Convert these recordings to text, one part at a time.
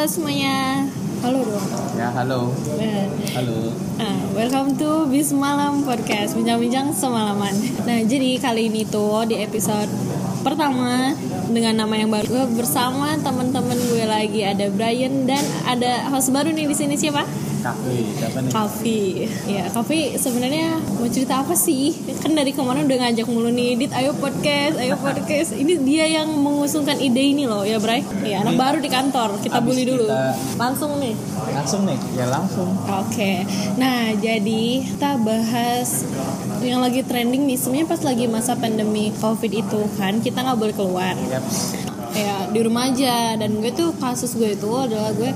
halo semuanya. Halo dong. Ya, halo. Nah, Halo. Nah, welcome to Bis Malam Podcast Bincang-bincang semalaman Nah, jadi kali ini tuh di episode pertama Dengan nama yang baru Gue bersama teman-teman gue lagi Ada Brian dan ada host baru nih di sini siapa? Kafe, siapa nih? Kavi Ya, Kavi sebenarnya mau cerita apa sih? Kan dari kemarin udah ngajak mulu nih Dit, ayo podcast, ayo podcast Ini dia yang mengusungkan ide ini loh ya Bray Ya, anak baru di kantor Kita Abis bully dulu kita- Langsung nih Langsung nih, ya langsung. Oke, nah jadi kita bahas yang lagi trending nih. Sebenarnya pas lagi masa pandemi COVID itu kan kita nggak boleh keluar, Yaps. ya di rumah aja. Dan gue tuh kasus gue itu adalah gue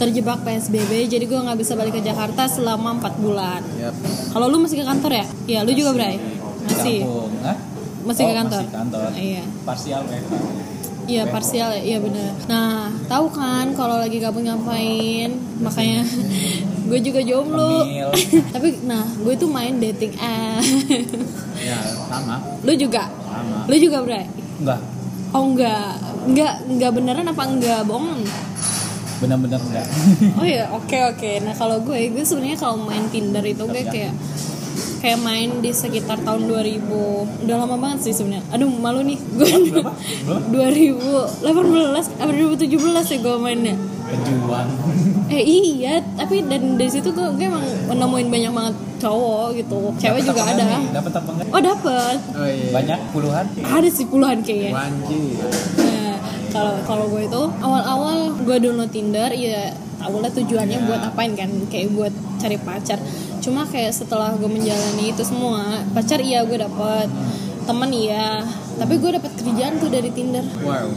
terjebak PSBB, jadi gue nggak bisa balik ke Jakarta selama 4 bulan. Yaps. Kalau lu masih ke kantor ya? Iya, lu juga Bray? Masih. Hah? Masih ke Oh, kantor? Masih kantor. Iya. Parsial WFH. Iya parsial ya, iya bener. Nah tahu kan kalau lagi gabung ngapain, makanya gue juga jomblo. Tapi nah gue tuh main dating app. Ya, sama. lu juga, Sama. lu juga Bray? Enggak. Oh enggak, enggak enggak beneran apa enggak bohong? Benar-benar enggak. Oh ya oke oke. Nah kalau gue gue sebenarnya kalau main Tinder itu gue kayak kayak main di sekitar tahun 2000 udah lama banget sih sebenarnya aduh malu nih gue Berapa? Berapa? 2018 apa 2017 ya gue mainnya Pejuang. Eh iya, tapi dan dari situ gue, gue emang nemuin banyak banget cowok gitu. Cewek juga Dapat apa ada. nih? Dapat apa enggak? Oh dapet. Oh iya. Banyak puluhan. Ada sih puluhan kayaknya. Wanji. Kalau kalau gue itu awal-awal gue download Tinder, ya awalnya tujuannya Ya. buat apain kan? Kayak buat cari pacar. Cuma kayak setelah gue menjalani itu semua, pacar iya gue dapet, temen iya. Tapi gue dapet kerjaan tuh dari Tinder. Wow.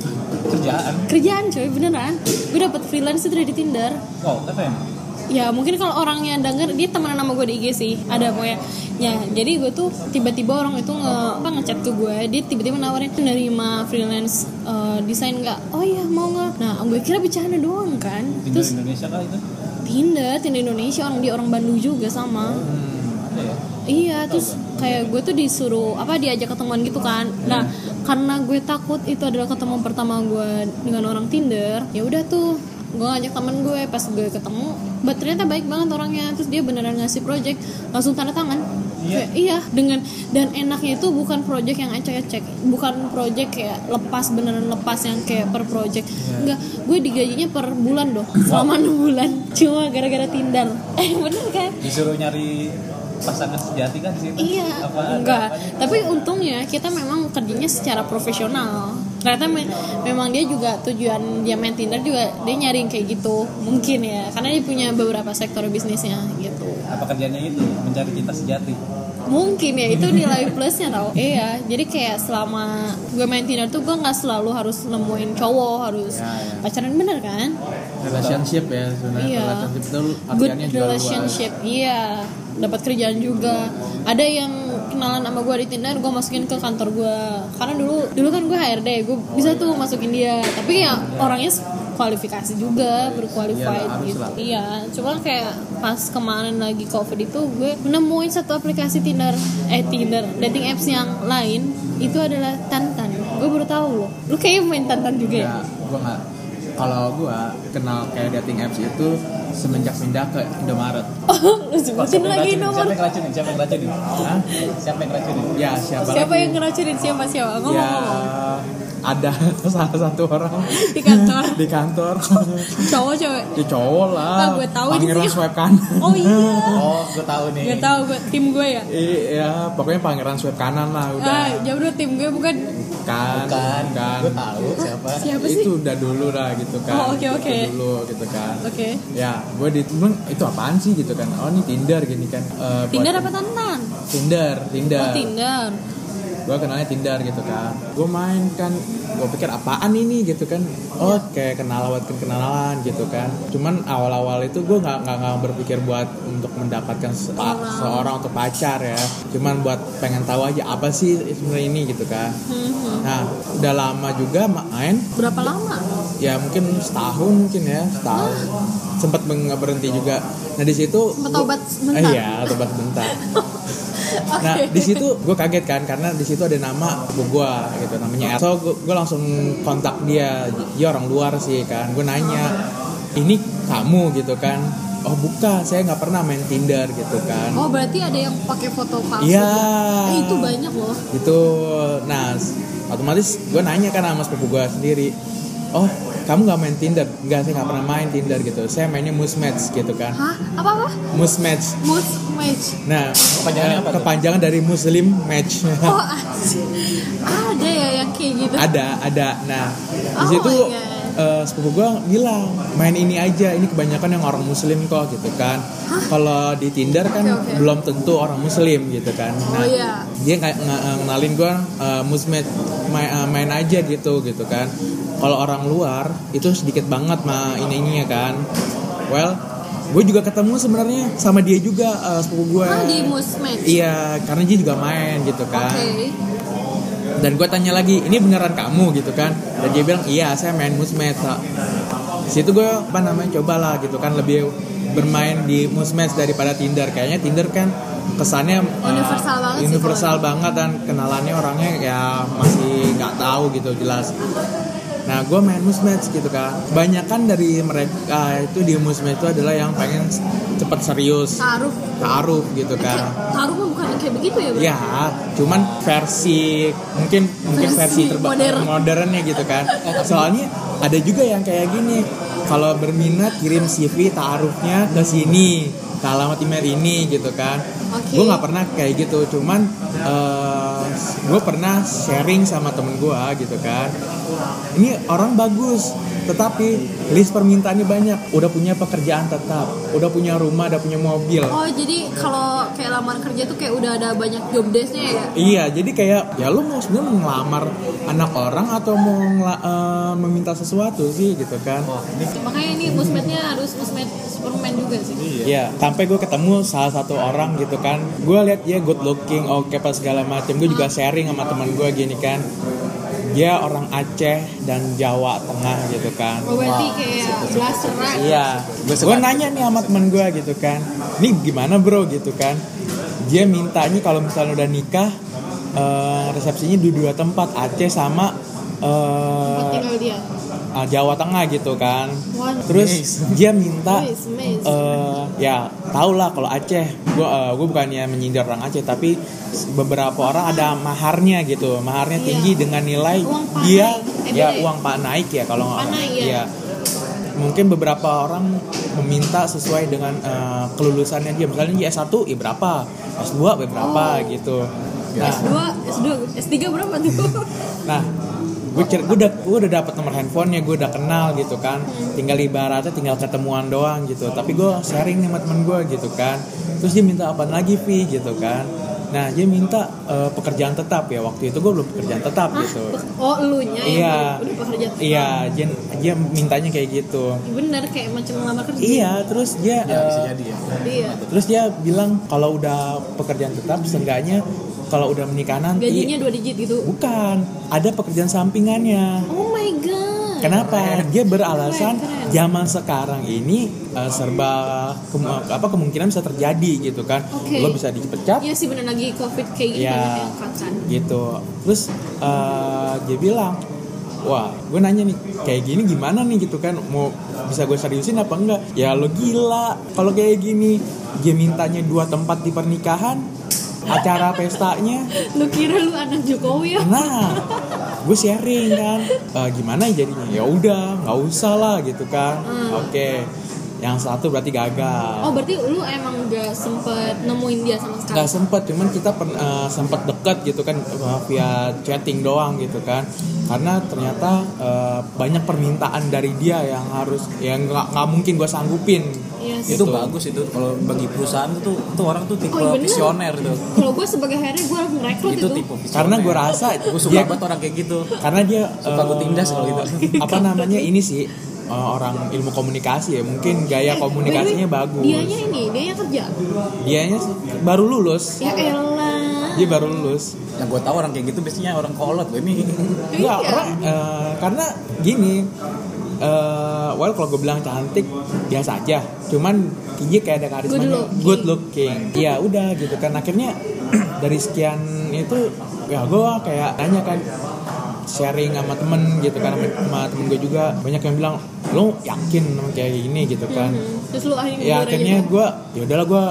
Kerjaan. Kerjaan coy beneran. Gue dapet freelance itu dari Tinder. Oh, keren. Ya mungkin kalau orangnya denger dia temenan sama gue di IG sih. Ada pokoknya. Ya jadi gue tuh tiba-tiba orang itu nge apa, ngechat ke gue dia tiba-tiba nawarin menerima freelance eh, desain nggak? Oh iya mau nggak? Nah gue kira bercanda doang kan. Tinggal terus Indonesia kah itu? Tinder Tinder Indonesia. Orang dia orang Bandung juga sama. Hmm, ya? Iya, terus kayak gue tuh disuruh apa diajak ketemuan gitu kan. Nah, karena gue takut itu adalah ketemu pertama gue dengan orang Tinder, ya udah tuh gue ngajak temen gue pas gue ketemu, but ternyata baik banget orangnya. Terus dia beneran ngasih project langsung tanda tangan. Iya. Kayak, iya, dengan dan enaknya itu bukan project yang ecek-ecek, bukan project kayak lepas beneran lepas yang kayak per project. Enggak, gue digajinya per bulan doh, selama 6 bulan. Cuma gara-gara Tinder. Eh, bener kan? Disuruh nyari pasangan sejati kan situ? Iya, Apa enggak. apanya? Tapi untungnya kita memang kerjanya secara profesional. Ternyata me- memang dia juga tujuan dia main Tinder juga dia nyari kayak gitu. Mungkin ya, karena dia punya beberapa sektor bisnisnya gitu. Apa kerjanya itu? Mencari cinta sejati. Mungkin ya itu nilai plusnya tau. Iya, jadi kayak selama gue main Tinder tuh gue nggak selalu harus nemuin cowok, harus Ya, ya. pacaran bener kan? relationship ya sebenarnya Iya. relationship itu good relationship iya dapat kerjaan juga ada yang kenalan sama gue di Tinder gue masukin ke kantor gue karena dulu dulu kan gue HRD gue bisa tuh masukin dia. Tapi ya orangnya kualifikasi juga berqualified Iya, harus gitu. lah. iya cuma kayak pas kemarin lagi covid itu gue menemuin satu aplikasi Tinder eh Tinder dating apps yang lain. Itu adalah Tantan. Gue baru tahu loh. Lu kayaknya main Tantan juga ya? Ya gua nggak kalau gua kenal kayak dating apps itu semenjak pindah ke Indomaret lu sebutin lagi Siapa yang ngeracunin? Siapa yang ngeracunin? Hah? Siapa yang ngeracunin? ya siapa, Siapa lagi yang ngeracunin siapa siapa? Ngomong ya ada salah satu orang Di kantor. di kantor Cowok cewek. ya cowok lah Ah, gue tahu pangeran sih. swipe kanan Oh iya. Oh, gue tahu nih. Gak tahu gue tim gue ya. iya pokoknya pangeran swipe kanan lah udah Ah, jauh dulu tim gue bukan. Kan Bukan. kan Gue tahu siapa. Siapa sih? itu udah dulu lah gitu kan Oh, oke, oke. Itu dulu gitu kan Oke. ya gue di itu apaan sih gitu kan oh ini Tinder gini kan Eh, buat- Tinder apa Tantan? Tinder Tinder Oh Tinder. Gue kenalnya Tinder gitu kan. Gue main kan gue pikir apaan ini gitu kan. Oh kayak kenal buat kenalan gitu kan. Cuman awal-awal itu gue nggak nggak berpikir buat untuk mendapatkan se- seorang untuk pacar ya. Cuman buat pengen tahu aja apa sih sebenarnya ini gitu kan. Hmm. nah udah lama juga main. Berapa lama? ya mungkin setahun mungkin ya setahun. Sempat berhenti juga. Nah di situ Sempat obat sebentar? Eh, iya obat sebentar Nah di situ gue kaget kan karena di situ ada nama bu gue gitu namanya. So gue langsung kontak dia, dia orang luar sih kan. Gue nanya ini kamu gitu kan oh bukan saya nggak pernah main Tinder gitu kan Oh berarti ada yang pakai foto palsu? Iya. Eh, itu banyak loh. gitu nah otomatis gue nanya kan sama sepupu gue sendiri oh kamu nggak main Tinder nggak saya nggak pernah main Tinder gitu saya mainnya Musmatch gitu kan Hah? Apa apa? Musmatch Mus match. nah Kepanjangannya eh, apa kepanjangan dari Muslim Match Oh asik. Ada ya yang kayak gitu. ada ada nah di Oh situ my God. eh, sepupu gue bilang main ini aja ini kebanyakan yang orang muslim kok gitu kan kalau di Tinder kan Oke, oke. belum tentu orang muslim gitu kan Oh nah iya. dia kayak nge- ngenalin gue uh, musmed main, uh, main aja gitu gitu kan. Kalau orang luar itu sedikit banget mah ini ininya kan. Well gue juga ketemu sebenarnya sama dia juga uh, sepupu gue. Ah di iya karena dia juga main gitu kan. Dan gue tanya lagi ini beneran kamu? gitu kan. Dan dia bilang iya saya main musmed Sa." situ gue apa namanya cobalah gitu kan. Lebih bermain di musmed daripada Tinder. Kayaknya Tinder kan kesannya uh, Universal banget sih universal banget dan kenalannya orangnya ya masih nggak tahu gitu jelas nah gue main musmed gitu kan kebanyakan dari mereka itu di musmed itu adalah yang pengen cepet serius Taruh. taruh gitu Eh, kan taruh mah bukan kayak begitu ya, Bro? Ya, cuman versi mungkin mungkin Versi versi, terba- modern. modernnya gitu kan. Soalnya ada juga yang kayak gini. Kalau berminat kirim CV taruhnya ke sini, ke alamat email ini gitu kan. Oke. Gue nggak pernah kayak gitu, cuman gue pernah sharing sama temen gue gitu kan. Ini orang bagus, tetapi list permintaannya banyak. Udah punya pekerjaan tetap, udah punya rumah, udah punya mobil. Oh jadi kalau kayak lamar kerja tuh kayak udah ada banyak job desk-nya ya? Iya, jadi kayak ya lu mau sebenarnya mau ngelamar anak orang atau mau ngela- eh, meminta sesuatu sih gitu kan? Wah, ini Makanya ini musmednya harus musmed Superman juga sih. iya. Iya, sampai gue ketemu salah satu orang gitu kan, gue lihat dia good looking, oke pas segala macem. Gue juga sharing sama teman gue gini kan, dia orang Aceh dan Jawa Tengah gitu kan. Oh berarti kayak. Iya, gue nanya nih sama temen gue gitu kan, ini gimana bro? Gitu kan? Dia mintanya kalau misalnya udah nikah, eh, resepsinya di dua tempat. Aceh sama eh, tinggal ah, Jawa Tengah gitu kan. Wah, Terus dia minta Miss, miss. eh ya tau lah kalau Aceh gue gue bukannya menyindir orang Aceh tapi beberapa orang ada maharnya gitu maharnya Iya. tinggi dengan nilai Uang dia naik. Eh, ya ya? uang pak naik ya kalau ya. iya. mungkin beberapa orang meminta sesuai dengan eh, kelulusannya dia misalnya dia S1 ya berapa S2 ya berapa Oh. gitu nah S2, S2, S3 berapa tuh? Nah, gue cer- gue udah gue udah dapat nomor handphonenya, gue udah kenal gitu kan. Tinggal ibaratnya tinggal ketemuan doang gitu. Tapi gue sharing nih sama temen gue gitu kan. Terus dia minta apa lagi Vi gitu kan. Nah dia minta eh, pekerjaan tetap ya waktu itu gue belum pekerjaan tetap gitu. Oh, elunya Iya. yang udah pekerja tetap. Iya, dia, dia mintanya kayak gitu. Bener kayak macam ngelamar kerja. Iya, terus dia Ya, bisa eh, jadi ya. Iya. terus dia bilang kalau udah pekerjaan tetap seenggaknya kalau udah menikah nanti Gajinya dua digit gitu. bukan ada pekerjaan sampingannya. Oh my god. Kenapa? Dia beralasan Keren, keren. zaman sekarang ini eh, serba kem- apa kemungkinan bisa terjadi gitu kan. Oke. Lo bisa dipecat Iya sih bener lagi covid kayak gini Iya. banyak yang cut kan. gitu. Terus eh, dia bilang, "Wah, gue nanya nih, kayak gini gimana nih gitu kan? Mau bisa gue seriusin apa enggak?" Ya lo gila. Kalau kayak gini, dia mintanya dua tempat di pernikahan, acara pestanya Lu kira lu anak Jokowi ya? Nah, gue sharing kan, "Eh, gimana ya jadinya? Ya udah, nggak usah lah gitu kan. Hmm. Oke, yang satu berarti gagal. Oh berarti lu emang gak sempet nemuin dia sama sekali? Nggak sempet, cuman kita pen- eh, sempet deket gitu kan eh, via chatting doang gitu kan. Karena ternyata eh, banyak permintaan dari dia yang harus, yang nggak nggak mungkin gue sanggupin. Iya sih. Itu Gitu. bagus itu kalau bagi perusahaan itu tuh orang tuh tipe Oh, iya visioner tuh. Kalau gue sebagai HRD gue langsung rekrut Itu itu. tipe visioner. Karena gue rasa gue suka dia, banget orang kayak gitu. karena dia Suka gue tindas kalau gitu. apa namanya ini sih eh, orang ilmu komunikasi ya mungkin gaya Eh, komunikasinya the way, bagus Dianya ini, dia yang kerja. dianya baru lulus Ya elah. dia baru lulus Yang gue tahu orang kayak gitu biasanya orang kolot loh ini. Enggak, Iya. orang eh, karena gini eh well kalau gue bilang cantik biasa aja cuman dia kayak ada karismanya Good looking. good looking ya udah gitu kan akhirnya dari sekian itu ya gue kayak tanya kan sharing sama temen gitu kan sama, sama temen gue juga. Banyak yang bilang lu yakin sama kayak gini? gitu kan. Hmm. terus lu akhirnya ya akhirnya aja. gue ya udahlah gue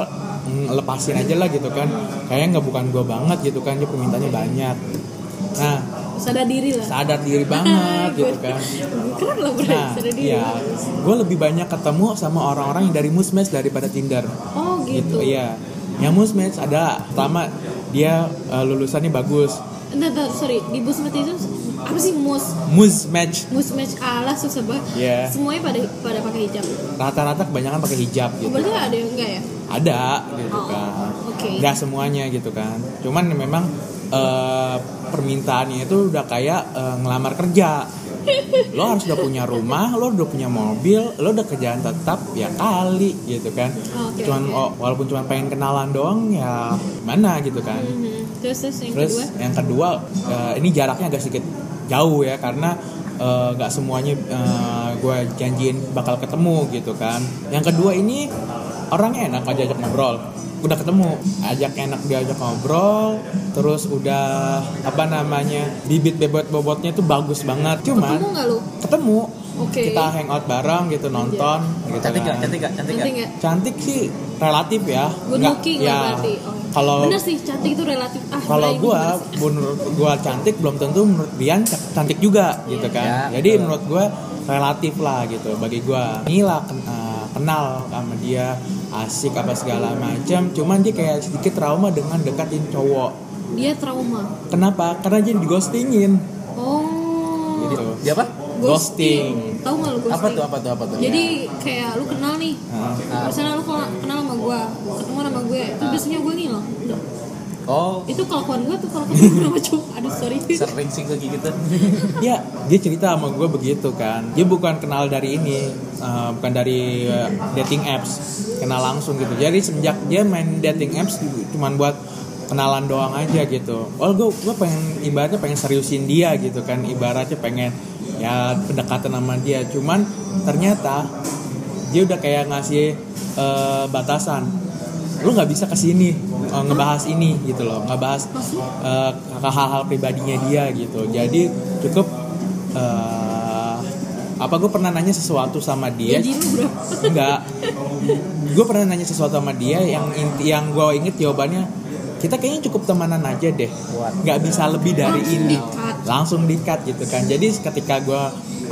lepasin aja lah gitu kan. Kayaknya nggak bukan gue banget gitu kan dia permintaannya banyak. Nah sadar diri lah. sadar diri banget gitu kan. Keren lah nah sadar diri. ya gue lebih banyak ketemu sama orang-orang yang dari musmes daripada tinder. Oh gitu, gitu iya. Yang musmes ada. Pertama dia eh, lulusannya bagus. Entar, entar, sorry. Di bus itu apa sih mus musmatch mus match ala susah banget. Iya. semuanya pada pada pakai hijab. Rata-rata kebanyakan pakai hijab gitu. Berarti ada yang enggak ya? Ada gitu Oh, kan. oke. nggak semuanya gitu kan. Cuman memang eh, permintaannya itu udah kayak eh, ngelamar kerja. Lo harus udah punya rumah lo udah punya mobil lo udah kerjaan tetap ya kali gitu kan. Oke, cuman oh, walaupun cuma pengen kenalan doang ya mana gitu kan. Mhm. terus terus yang terus kedua? yang kedua eh, ini jaraknya agak sedikit jauh ya karena eh, nggak semuanya gue janjiin bakal ketemu gitu kan. Yang kedua ini orangnya enak aja ajak ngobrol. Udah ketemu ajak enak diajak ngobrol terus udah apa namanya bibit bebot bobotnya tuh bagus banget. Cuman ketemu lu? ketemu Oke. kita hangout bareng gitu nonton gitu Cantik gak? kan. Cantik gak? Cantik nanti gak? cantik sih relatif ya good Nggak- looking ya, berarti oh. kalau bener sih cantik itu relatif ah kalau gua menurut gua cantik belum tentu menurut Bian cantik juga gitu kan Ya, jadi betul. menurut gua relatif lah gitu bagi gua inilah ken- eh, kenal sama dia asik apa segala macam cuman dia kayak sedikit trauma dengan dekatin cowok dia trauma kenapa karena dia di ghostingin oh gitu Dia apa? Ghosting. Tahu nggak lu ghosting? Apa tuh? Apa tuh? Apa tuh? jadi kayak lu kenal nih. Nah, misalnya lu kenal, kenal sama gue ketemu sama gue Ah. terus biasanya gue ngilang udah Oh, itu kelakuan gue tuh kalau ketemu sama cowok aduh sorry. Sering sih kayak gitu. ya dia cerita sama gue begitu kan. Dia bukan kenal dari ini eh, bukan dari eh, dating apps. Kenal langsung gitu. Jadi semenjak dia main dating apps cuman buat kenalan doang aja gitu. Oh gue gue pengen ibaratnya pengen seriusin dia gitu kan. Ibaratnya pengen ya pendekatan sama dia. Cuman ternyata dia udah kayak ngasih eh, batasan. Lu nggak bisa ke sini eh, ngebahas ini gitu loh. Ngebahas eh, hal-hal pribadinya dia gitu. Jadi cukup eh, apa gue pernah nanya sesuatu sama dia. Enggak gue pernah nanya sesuatu sama dia yang inti yang gue inget jawabannya kita kayaknya cukup temenan aja deh. Nggak bisa lebih dari Langsung ini. langsung dikat gitu kan. Jadi ketika gue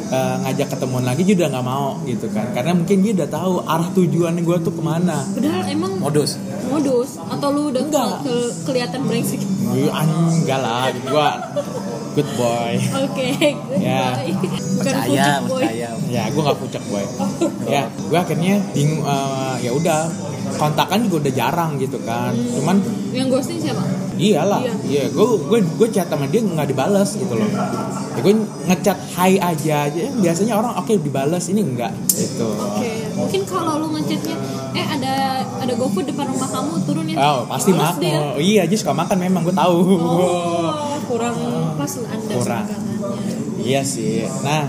eh, ngajak ketemuan lagi dia udah nggak mau gitu kan. Karena mungkin dia udah tahu arah tujuan gue tuh ke mana. Padahal emang Modus. modus. Atau lu udah Enggak. ke, ke- kelihatan brengsek? Gue enggak lah. Gue good boy. Oke Ya. bukan Percaya, pucuk boy. percaya. ya gue nggak pucak boy. Ya gue akhirnya bingung eh, ya udah kontakan juga udah jarang gitu kan. Cuman yang ghosting siapa? Iyalah. Iya. iya gue gue gue chat sama dia nggak dibalas gitu loh. Ya gue ngechat hai aja aja. Biasanya orang oke dibalas ini enggak gitu. Oke mungkin kalau lu ngechatnya eh ada ada GoFood depan rumah kamu turun ya. Oh pasti makan. oh, iya dia suka makan memang gue tahu. Oh kurang pas anda Kurang. iya sih. Nah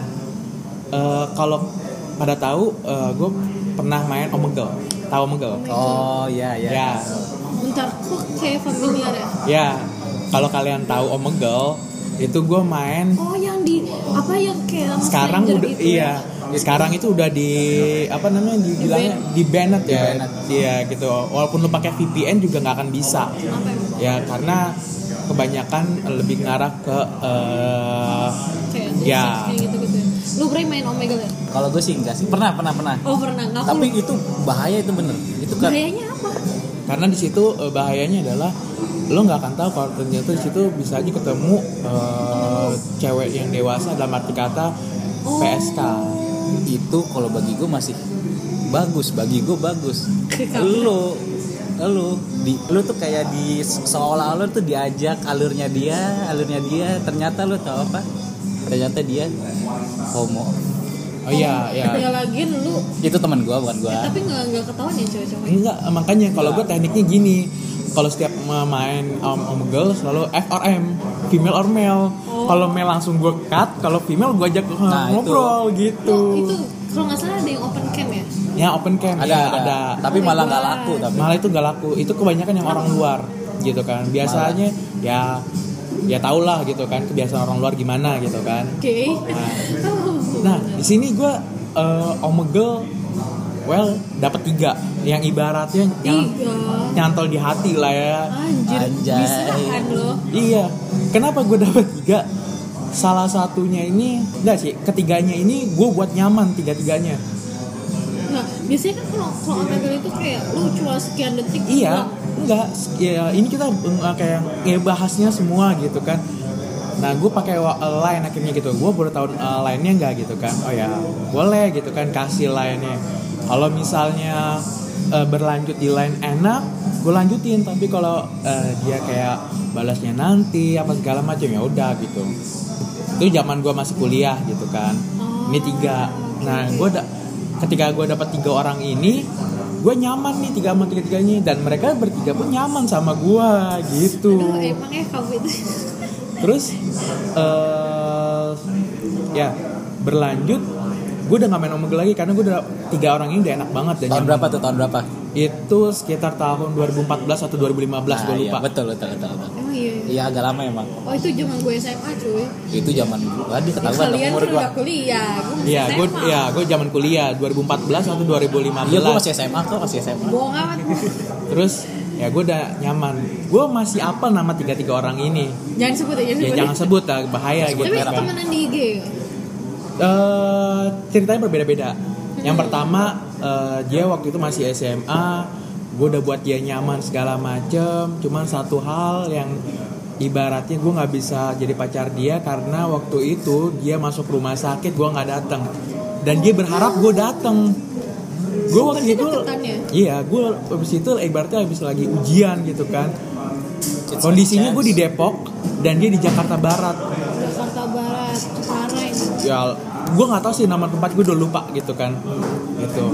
eh, kalau pada tahu gue pernah main Omegle tahu Omegle Oh, iya iya. ya. Bentar kok kayak familiar ya? Ya kalau kalian tahu Omegle itu gue main oh yang di apa yang kayak sekarang udah gitu iya. Sekarang itu udah di apa namanya dibilangnya di banned ya. Iya gitu. Walaupun lu pakai VPN juga nggak akan bisa. Apa emang? ya karena kebanyakan lebih ngarah ke eh, kayak Ya. kayak gitu lu Bray main Omegle ya Kalau gue sih enggak sih. Pernah, pernah, pernah. oh pernah ngaku Tapi lu itu bahaya itu bener. Itu kan bahayanya apa karena di situ eh, bahayanya adalah lo nggak akan tahu kalau ternyata di situ bisa aja ketemu eh, cewek yang dewasa dalam arti kata Oh. PSK itu kalau bagi gue masih bagus. Bagi gue bagus. Lu lu di lu tuh kayak di seolah-olah tuh diajak alurnya dia, alurnya dia. Ternyata lu tahu apa? Ternyata dia homo. oh iya iya ya lagi lu Itu teman gue bukan gue. eh, tapi nggak nggak ketahuan ya cewek-cewek Enggak, makanya kalau gue tekniknya gini. Kalau setiap main om om girl selalu F or M, female or male. Oh. Kalau male langsung gue cut, kalau female gue ajak Nah, ngobrol gitu. Oh, itu kalau nggak salah ada yang open cam ya Ya open cam Ada, ya, ada, ada. Tapi Oh malah nggak laku tapi. Malah itu gak laku. Itu kebanyakan yang orang luar gitu kan. Biasanya ya ya tau lah gitu kan kebiasaan orang luar gimana gitu kan. oke. Nah, nah di sini gue eh Omegle well dapat tiga. Yang ibaratnya yang nyantol di hati lah ya. Anjir Anjay. lo. Iya. Kenapa gue dapat tiga? Salah satunya ini enggak sih ketiganya ini gue buat nyaman tiga tiganya nah biasanya kan kalau kalau Omegle itu kayak lu cuma sekian detik iya doang. enggak. Ya ini kita eh, kayak ngebahasnya semua gitu kan. Nah gue pakai eh, line akhirnya gitu. Gue baru tahun lainnya enggak gitu kan. Oh ya boleh gitu kan kasih line-nya. Kalau misalnya eh, berlanjut di line enak gue lanjutin. Tapi kalau eh, dia kayak balasnya nanti apa segala macam ya udah gitu. Itu zaman gue masih kuliah gitu kan. Ini tiga. Nah gue da- ketika gue dapat tiga orang ini gue nyaman nih tiga sama tiga tiganya dan mereka bertiga pun nyaman sama gue gitu. Aduh emang ya kamu itu. Terus eh ya berlanjut gue udah gak main Omegle lagi karena gue udah tiga orang ini udah enak banget dan tahun nyaman. berapa tuh tahun berapa? Itu sekitar tahun 2014 atau 2015 gue Nah, lupa iya, betul betul betul, betul. emang iya iya. Agak lama emang. Oh itu zaman gue SMA cuy. Itu zaman gua di ketahuan dong kalian umur kan gua. udah kuliah gue Iya, gue ya gue zaman kuliah 2014 atau 2015. iya gua masih SMA kok masih SMA bohong amat Terus ya gue udah nyaman. Gue masih apa nama tiga tiga orang ini? jangan sebut ya jangan Ya sebut jangan sebut lah bahaya gitu tapi kan. temenan di IG Eh, ceritanya berbeda-beda. Yang pertama eh, dia waktu itu masih SMA. Gue udah buat dia nyaman segala macem. Cuman satu hal yang ibaratnya gue nggak bisa jadi pacar dia karena waktu itu dia masuk rumah sakit gue nggak datang dan dia berharap gue datang gue waktu itu Iya, gue habis itu ibaratnya habis lagi ujian gitu kan. Kondisinya gue di Depok dan dia di Jakarta Barat. Jakarta Barat parah ini Ya, gue nggak tahu sih nama tempat gue udah lupa gitu kan. Gitu.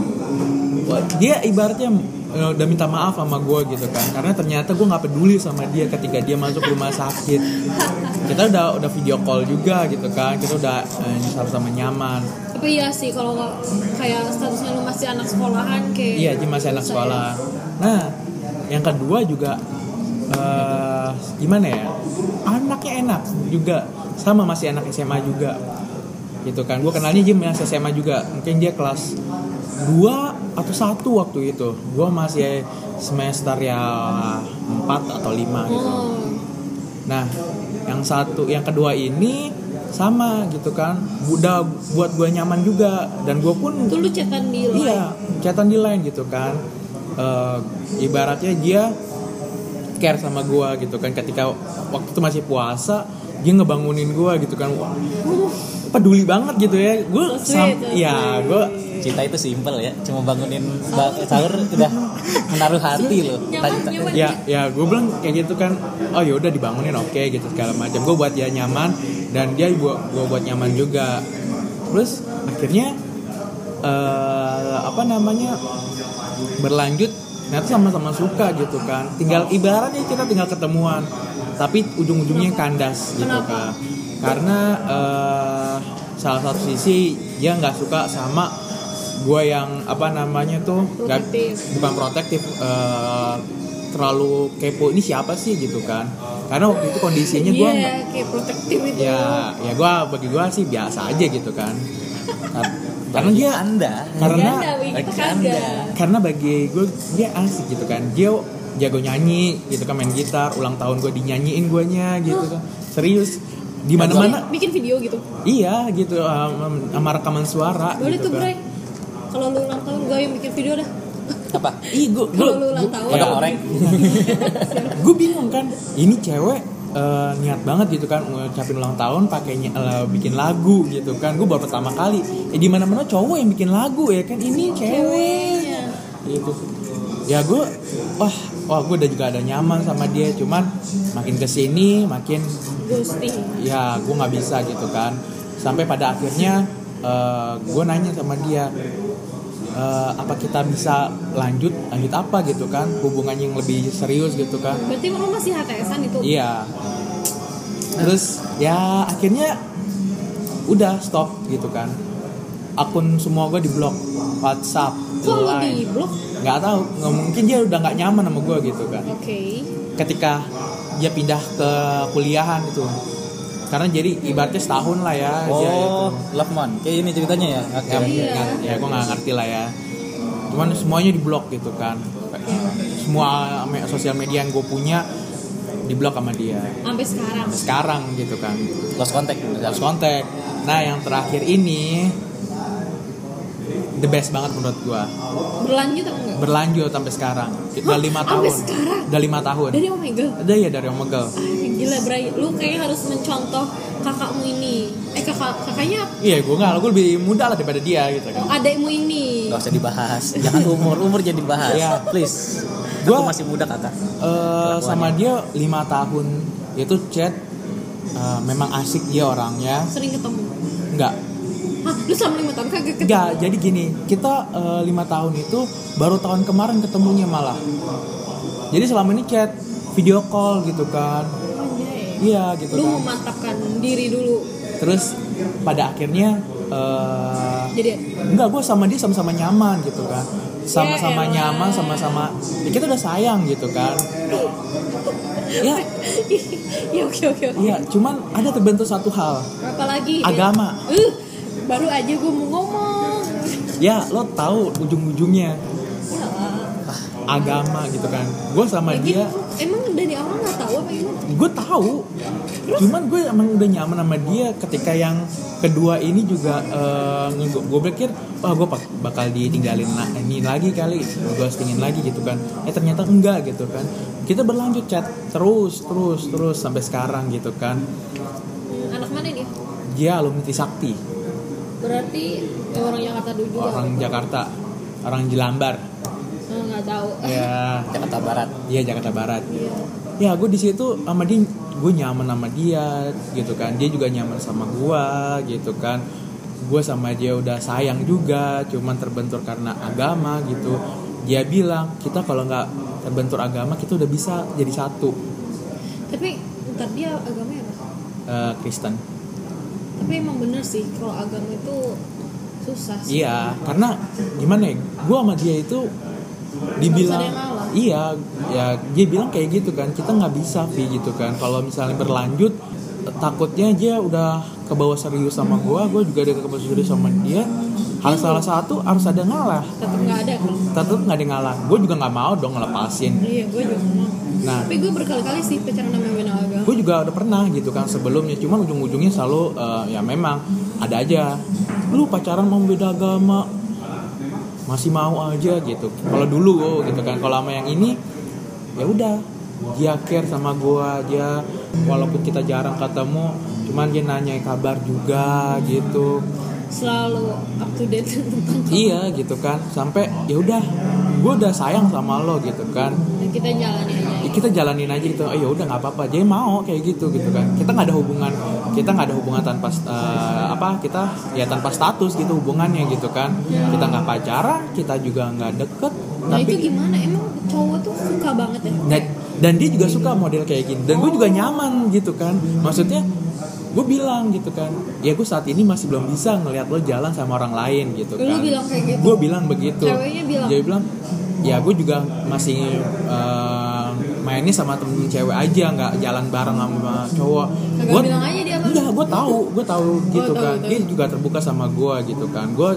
Dia ibaratnya eh, udah minta maaf sama gue gitu kan, karena ternyata gue nggak peduli sama dia ketika dia masuk rumah sakit. Kita udah udah video call juga gitu kan, kita udah eh, sama-sama nyaman. tapi iya sih kalau kayak statusnya lu masih anak sekolahan kayak Iya, dia masih anak sekolah. Nah, yang kedua juga eh gimana ya? Anaknya enak juga, sama masih anak SMA juga. Gitu kan. Gue kenalnya Jim yang SMA juga. Mungkin dia kelas 2 atau satu waktu itu. Gue masih semester ya 4 atau 5 ya. gitu. oh Nah, yang satu, yang kedua ini sama gitu kan. Udah buat gue nyaman juga dan gue pun itu lu chatan di line Iya, catatan di line gitu kan. Eh, ibaratnya dia care sama gua gitu kan ketika waktu itu masih puasa dia ngebangunin gua gitu kan Wah, peduli banget gitu ya gue ya gue cinta itu simpel ya. Cuma bangunin ba- sahur udah menaruh hati loh. Nyaman. ya ya gue bilang kayak gitu kan oh ya udah dibangunin oke gitu segala macam. Gue buat dia nyaman dan dia buat gue buat nyaman juga. Terus akhirnya eh apa namanya berlanjut. Ternyata sama-sama suka gitu kan. Tinggal ibaratnya kita tinggal ketemuan tapi ujung-ujungnya kandas gitu Kenapa? kan. Karena eh, salah satu sisi dia nggak suka sama gue yang apa namanya tuh Protektif. bukan protektif eh, terlalu kepo ini siapa sih? gitu kan. Karena waktu itu kondisinya gue iya kayak protektif itu. Ya ya gue bagi gue sih biasa aja gitu kan. Kar- karena dia anda. karena Bagi. Anda. karena bagi gue dia asik gitu kan. Dia jago nyanyi gitu kan main gitar ulang tahun gue dinyanyiin guanya gitu kan. Serius. Di mana mana bikin video gitu? Iya gitu um, sama rekaman suara boleh gitu tuh kan. Kalau lu ulang tahun gue yang bikin video dah. Apa? Ih, gue Kalau lu ulang tahun. kodok orek. Gue bingung kan ini cewek eh, niat banget gitu kan ngucapin ulang tahun pakainya eh, bikin lagu gitu kan. Gue baru pertama kali. Eh di mana mana cowok yang bikin lagu ya kan ini cewek. Ceweknya. gitu. Ya gue wah wah gue udah juga ada nyaman sama dia. Cuman makin ke sini makin ghosting. Ya gue nggak bisa gitu kan. Sampai pada akhirnya eh, gue nanya sama dia eh, apa kita bisa lanjut lanjut apa gitu kan? Hubungan yang lebih serius gitu kan? Berarti lu masih HTSan itu? Iya. Terus ya akhirnya udah stop gitu kan. Akun semua gue diblok WhatsApp kok lu Line. di blok nggak tahu nggak mungkin dia udah nggak nyaman sama gue gitu kan. Oke. Ketika dia pindah ke kuliahan itu karena jadi ibaratnya setahun lah ya dia itu. Oh, Love Month. Kayak ini ceritanya ya. Oke. ya, Iya. ya, ya gue nggak ngerti lah ya cuman semuanya diblok gitu kan semua me- sosial media yang gue punya diblok sama dia sampai sekarang sekarang gitu kan Lost contact. lost contact nah yang terakhir ini the best banget menurut gue berlanjut apa enggak berlanjut sampai sekarang udah lima Sampai tahun sekarang? udah lima tahun dari oh my god ada ya dari Omegle Ah, gila Bray. Lu kayaknya harus mencontoh kakakmu ini. Eh kakak kakaknya iya gue nggak gue lebih muda lah daripada dia gitu kan. Oh, adekmu ini. Gak usah dibahas. Jangan umur, umur jadi dibahas. Iya. Please. Gua- Aku masih muda kakak. Eh, sama dia lima tahun. Itu chat eh, memang asik dia orangnya. Sering ketemu? Nggak. Hah, lu selama lima tahun kagak ketemu? Nggak jadi gini. Kita eh, lima tahun itu baru tahun kemarin ketemunya malah. Jadi selama ini chat video call gitu kan. Iya gitu lu kan. memantapkan diri dulu. Terus pada akhirnya eh, jadi enggak gue sama dia sama-sama nyaman gitu kan. Sama-sama Ya elah. nyaman sama-sama ya kita udah sayang gitu kan. Ya ya oke oke oke. Iya, cuman ada terbentuk satu hal. apa lagi Agama. uh, baru aja gue mau ngomong. Ya, lo tahu ujung-ujungnya. Ya agama gitu kan. Gue sama Lagi, dia, emang dari awal nggak tahu gimana gue tahu. Cuman gue emang udah nyaman sama dia ketika yang kedua ini juga gue pikir, wah gue bakal ditinggalin ini lagi kali, gue stingin lagi gitu kan. Eh ternyata enggak gitu kan. Kita berlanjut chat terus, terus, terus sampai sekarang gitu kan. anak mana dia Dia alumni Trisakti, berarti ya orang Jakarta dulu juga orang Jakarta, orang Jelambar. Oh, nggak tahu Ya, Jakarta Barat. Iya Jakarta Barat. Iya. Ya gue di situ sama dia, gue nyaman sama dia gitu kan. Dia juga nyaman sama gue gitu kan. Gue sama dia udah sayang juga, cuman terbentur karena agama gitu. Dia bilang kita kalau nggak terbentur agama kita udah bisa jadi satu tapi ntar dia agamanya apa Eh, Kristen. tapi emang bener sih kalau agama itu susah sih Iya, karena gimana ya? Gue sama dia itu dibilang Iya, ya dia bilang kayak gitu kan. Kita nggak bisa Vi gitu kan. Kalau misalnya berlanjut takutnya dia udah ke bawah serius sama gue, gue juga ada ke bawah serius sama dia. Harus salah satu harus ada ngalah. tetap nggak ada kan Tetap nggak ada ngalah. Gue juga nggak mau dong ngelepasin. iya gue juga mau Nah, tapi gue berkali-kali sih pacaran sama agama gue juga udah pernah gitu kan sebelumnya cuman ujung-ujungnya selalu eh, ya memang ada aja lu pacaran mau beda agama masih mau aja gitu. Kalau dulu oh, gitu kan. Kalau sama yang ini ya udah. Dia care sama gua dia walaupun kita jarang ketemu cuman dia nanya kabar juga gitu. Selalu up to date tentang kamu. iya gitu kan. Sampai ya udah gue udah sayang sama lo gitu kan. Dan kita jalani aja Ya, kita jalanin aja gitu. Oh ya udah nggak apa-apa. Dia mau kayak gitu gitu kan. Kita nggak ada hubungan kita nggak ada hubungan tanpa eh, apa kita ya tanpa status gitu hubungannya gitu kan. Kita nggak pacaran kita juga nggak deket nah itu tapi gimana? Emang cowok tuh suka banget ya? Dan, dan dia juga suka model kayak gini. Dan gue juga nyaman gitu kan. Maksudnya gue bilang gitu kan ya gue saat ini masih belum bisa ngelihat lo jalan sama orang lain gitu Lu kan. bilang kayak gitu? gue bilang begitu. Ceweknya bilang? dia bilang ya gue juga masih eh, mainnya sama temen cewek aja nggak jalan bareng sama cowok. Gua- bilang aja dia apa? enggak gue tahu gue tahu gitu tahu, kan. tahu. dia juga terbuka sama gue gitu kan. Gue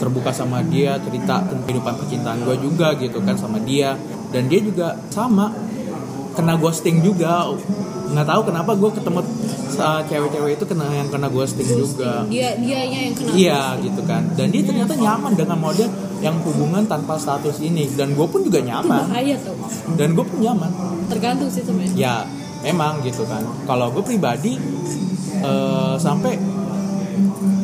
terbuka sama dia cerita tentang kehidupan percintaan gue juga gitu kan sama dia. Dan dia juga sama. Kena ghosting juga. Nggak tahu kenapa gue ketemu sa- cewek-cewek itu kena yang kena ghosting juga. Dia dianya yang kena iya gitu kan. Dan dia ternyata nyaman dengan model yang hubungan tanpa status ini. Dan gue pun juga itu nyaman bahaya tuh. Dan gue pun nyaman. Tergantung sih sebenarnya ya. Memang gitu kan. Kalau gue pribadi eh, sampai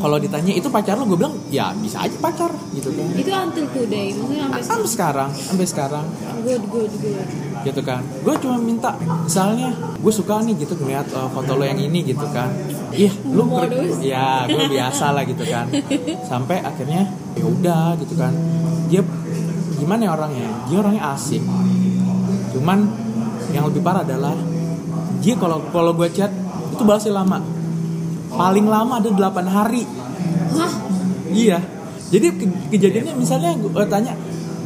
kalau ditanya itu pacar lo gue bilang ya bisa aja pacar gitu kan. Itu until today. Maksudnya sampai sampai sekarang sampai sekarang. Good good good gitu kan. Gue cuma minta misalnya gue suka nih gitu ngeliat eh, foto lo yang ini gitu kan. Iya lu ker- ya gue biasa lah gitu kan. Sampai akhirnya ya udah gitu kan. Dia gimana ya orangnya? Dia orangnya asik. Cuman yang lebih parah adalah dia kalau kalau gue chat itu balasnya lama. Paling lama ada 8 hari. Hah? Iya. Jadi ke- kejadiannya misalnya gue tanya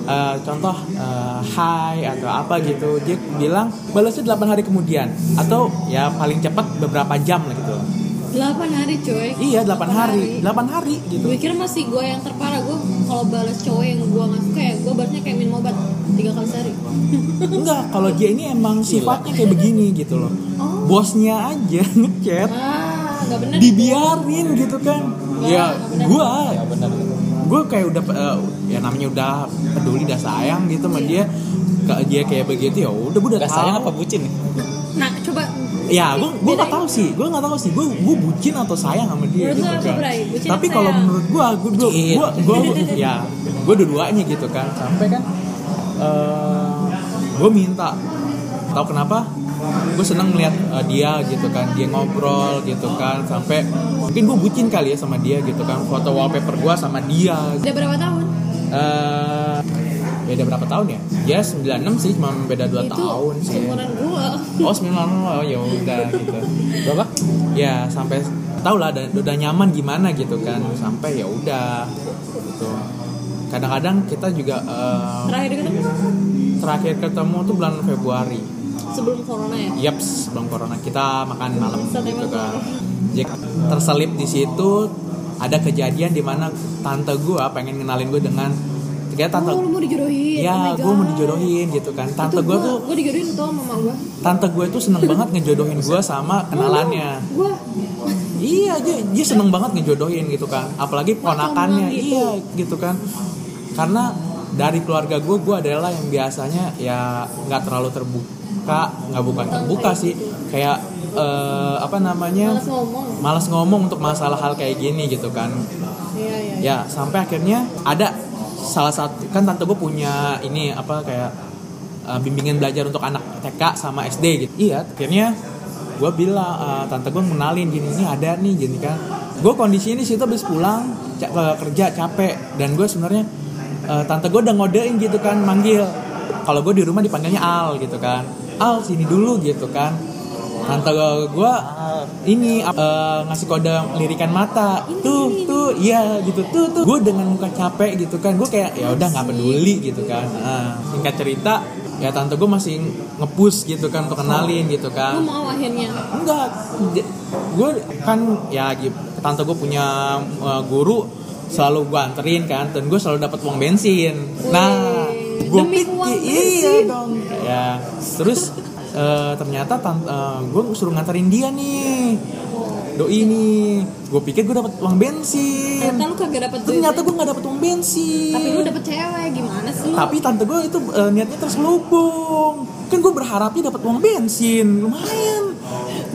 eh, contoh eh, hai atau apa gitu, dia bilang balasnya 8 hari kemudian atau ya paling cepat beberapa jam lah gitu. 8 hari coy. Iya 8 hari. 8 hari gitu. Gue kira masih gue yang terparah. Gue kalau balas cowok yang gue nggak suka ya gue balasnya kayak minum obat tiga kali sehari. Enggak kalau dia ini emang sifatnya kayak begini gitu loh. Oh. bosnya aja ngechat. Ah nggak bener dibiarin gitu kan. Ya gua. Ya benar gue kayak udah eh, ya namanya udah peduli udah sayang gitu sama dia. Ke- dia kayak begitu ya udah gue udah Gak tahu. sayang apa bucin nih? Nah coba ya gue gue nggak tahu sih gue nggak tahu sih. Gue gue bucin atau sayang sama dia Menurut gitu kan? Bucin tapi kalau menurut gue gue gue gue gue ya gue dua-duanya gitu kan. Sampai kan gue minta tahu kenapa gue seneng ngeliat eh, dia gitu kan dia ngobrol gitu kan sampai mungkin gue bucin kali ya sama dia gitu kan foto wallpaper gue sama dia udah berapa tahun eh beda berapa tahun ya? Ya 96 sih, cuma beda 2 itu tahun sih. seumuran gue Oh 96 oh ya udah gitu. berapa Ya sampai tau lah udah, udah nyaman gimana gitu kan sampai ya udah gitu. Kadang-kadang kita juga eh, terakhir ketemu terakhir ketemu tuh bulan Februari. Sebelum corona ya Yaps, sebelum corona kita makan malam gitu kan. Jadi terselip di situ ada kejadian di mana tante gua pengen kenalin gue dengan kayak tante oh lu mau dijodohin Ya, gue mau dijodohin gitu kan. Tante gue tuh, gue dijodohin tuh sama gue tante gue tuh seneng banget ngejodohin gue sama kenalannya. gue Iya, dia, dia seneng banget ngejodohin gitu kan. Apalagi ponakannya, gitu. iya gitu kan. Karena dari keluarga gue, gue adalah yang biasanya ya nggak terlalu terbuka, nggak bukan terbuka sih, kayak eh, apa namanya, malas ngomong. Malas ngomong untuk masalah hal kayak gini gitu kan. iya iya ya sampai akhirnya ada salah satu kan tante gue punya ini apa kayak uh, bimbingan belajar untuk anak TK sama SD gitu. Iya akhirnya gue bilang uh, tante gue kenalin gini ini ada nih gini kan. Gue kondisi ini situ habis pulang ca- kerja capek. Dan gue sebenarnya uh, tante gue udah ngodein gitu kan manggil. Kalau gue di rumah dipanggilnya Al gitu kan Al sini dulu gitu kan. Tante gue ini uh, ngasih kode lirikan mata. Tuh tuh iya gitu. Tuh tuh. Gue dengan muka capek gitu kan. Gue kayak ya udah nggak peduli gitu kan. Nah, singkat cerita ya tante gue masih ngepush gitu kan untuk kenalin gitu lu kan mau akhirnya? Enggak. Gue kan ya gi- tante gue punya uh, guru selalu gue anterin kan dan gue selalu dapat uang bensin. Nah gue pikir iya ya terus eh, ternyata gue suruh nganterin dia nih. Doi nih gue pikir gue dapat uang bensin. Ternyata lu kagak dapet duit ternyata gue nggak dapet uang bensin. Tapi lu dapet cewek gimana sih? Tapi tante gue itu eh, niatnya terselubung. Kan gue berharapnya dapat uang bensin lumayan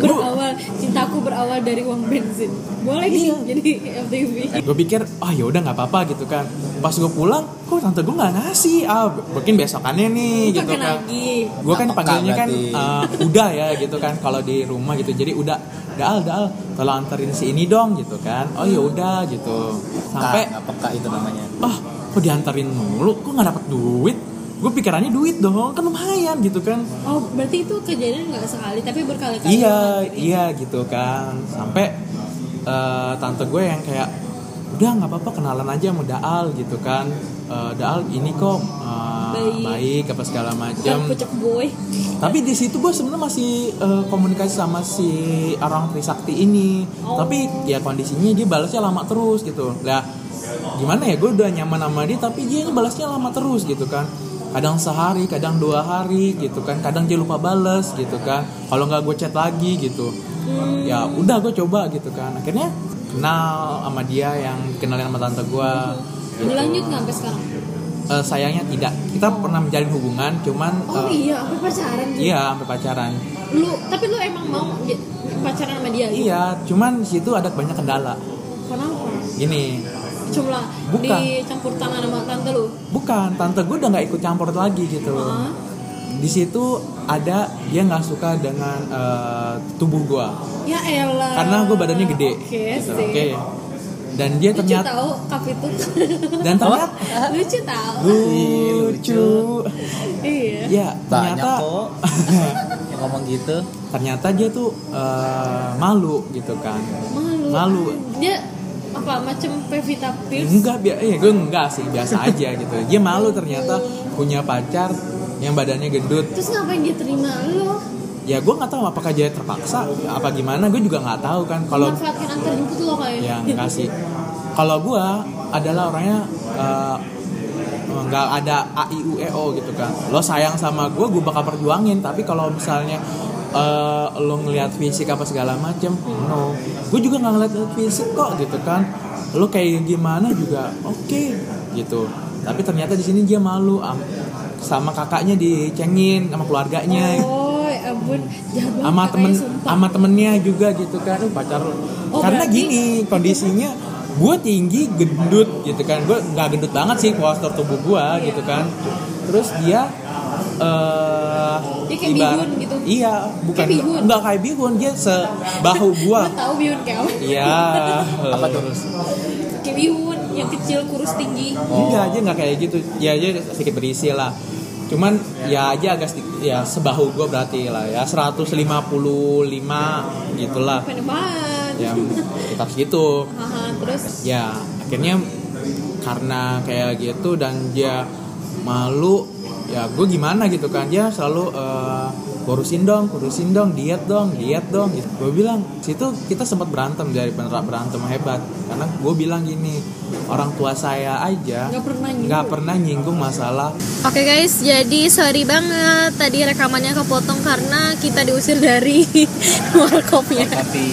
berawal cintaku berawal dari uang bensin. Boleh Iya. nih jadi FTV gue pikir ah ya udah nggak apa-apa gitu kan. Pas gue pulang kok tante gue nggak ngasih? Ah mungkin besokannya nih gitu Pakai kan. gue kan panggilnya kan eh, udah ya gitu kan kalau di rumah gitu. Jadi udah daal daal kalau anterin si ini dong gitu kan. Oh ya udah gitu. Sampai nggak peka itu namanya. Ah kok diantarin mulu? Kok nggak dapet duit gue pikirannya duit dong kan lumayan gitu kan. Oh berarti itu kejadian nggak sekali tapi berkali-kali iya iya gitu kan. Sampai eh, tante gue yang kayak udah nggak apa-apa kenalan aja sama Daal gitu kan. Eh, Daal ini kok eh, Baik. baik apa segala macam boy. Tapi di situ gue sebenarnya masih eh, komunikasi sama si orang Trisakti ini. Oh. tapi ya kondisinya dia balasnya lama terus gitu. Lah gimana ya gue udah nyaman sama dia tapi dia balasnya lama terus gitu kan kadang sehari kadang dua hari gitu kan. Kadang dia lupa bales gitu kan. Kalau nggak gue chat lagi gitu. Hmm. ya udah gue coba gitu kan. Akhirnya kenal sama dia yang kenalin sama tante gue gitu. berlanjut nggak sampai sekarang? Eh, sayangnya tidak. Kita pernah menjalin hubungan cuman oh eh, iya apa pacaran gitu iya sampai pacaran. Lu tapi lu emang mau pacaran sama dia gitu? Iya, cuman di situ ada banyak kendala. kenapa? Gini, cuma Bukan. dicampur tangan sama tante lu bukan tante gue udah nggak ikut campur lagi gitu. Hah? Di situ ada dia nggak suka dengan eh, tubuh gue, ya elah karena gue badannya gede. oke gitu. sih Oke. Dan dia lucu ternyata tahu kap itu dan ternyata lucu tahu lucu. iya Ya, banyak ternyata kok yang ngomong gitu ternyata dia tuh eh, malu gitu kan. malu Malu. dia apa macam Pevita Pierce Enggak, bi eh, gue enggak sih, biasa aja gitu. Dia malu ternyata punya pacar yang badannya gendut. Terus ngapain dia terima lu ya gue nggak tahu apakah dia terpaksa apa gimana gue juga nggak tahu kan. Kalau manfaatkan antar jemput lo kayak ya? Nggak sih. Kalau gue adalah orangnya eh, nggak ada a i u e o gitu kan. Lo sayang sama gue gue bakal perjuangin. Tapi kalau misalnya eh, lo ngelihat fisik apa segala macem? No. Gue juga nggak ngeliat fisik kok gitu kan. Lo kayak gimana juga oke gitu. Tapi ternyata di sini dia malu am- sama kakaknya dicengin sama keluarganya. Oh ya ampun. Jahat banget sama temen sama temennya juga gitu kan "Uh, pacar lo. Oh, karena berarti- gini kondisinya gue tinggi gendut gitu kan. Gue nggak gendut banget sih postur tubuh gue Iya. gitu kan. Terus dia eh Dia kayak ibarat- bihun gitu. iya bukan Kayak bihun. nggak kayak bihun dia sebahu gue Lo tau bihun kayak apa? Iya Apa tuh? kayak bihun yang kecil kurus tinggi. Enggak aja nggak kayak gitu. Ya aja sedikit berisi lah. Cuman ya aja agak sedikit ya sebahu gue berarti lah ya. 155 gitulah. Pendek banget. Ya sekitar segitu. Terus? Ya akhirnya karena kayak gitu dan dia malu ya gue gimana gitu kan dia selalu eh, kurusin dong kurusin dong diet dong diet dong gitu. gue bilang situ kita sempat berantem dari beneran berantem hebat karena gue bilang gini orang tua saya aja nggak pernah nyinggung. nggak pernah nyinggung masalah Oke guys, jadi sorry banget tadi rekamannya kepotong karena kita diusir dari warkopnya. Tapi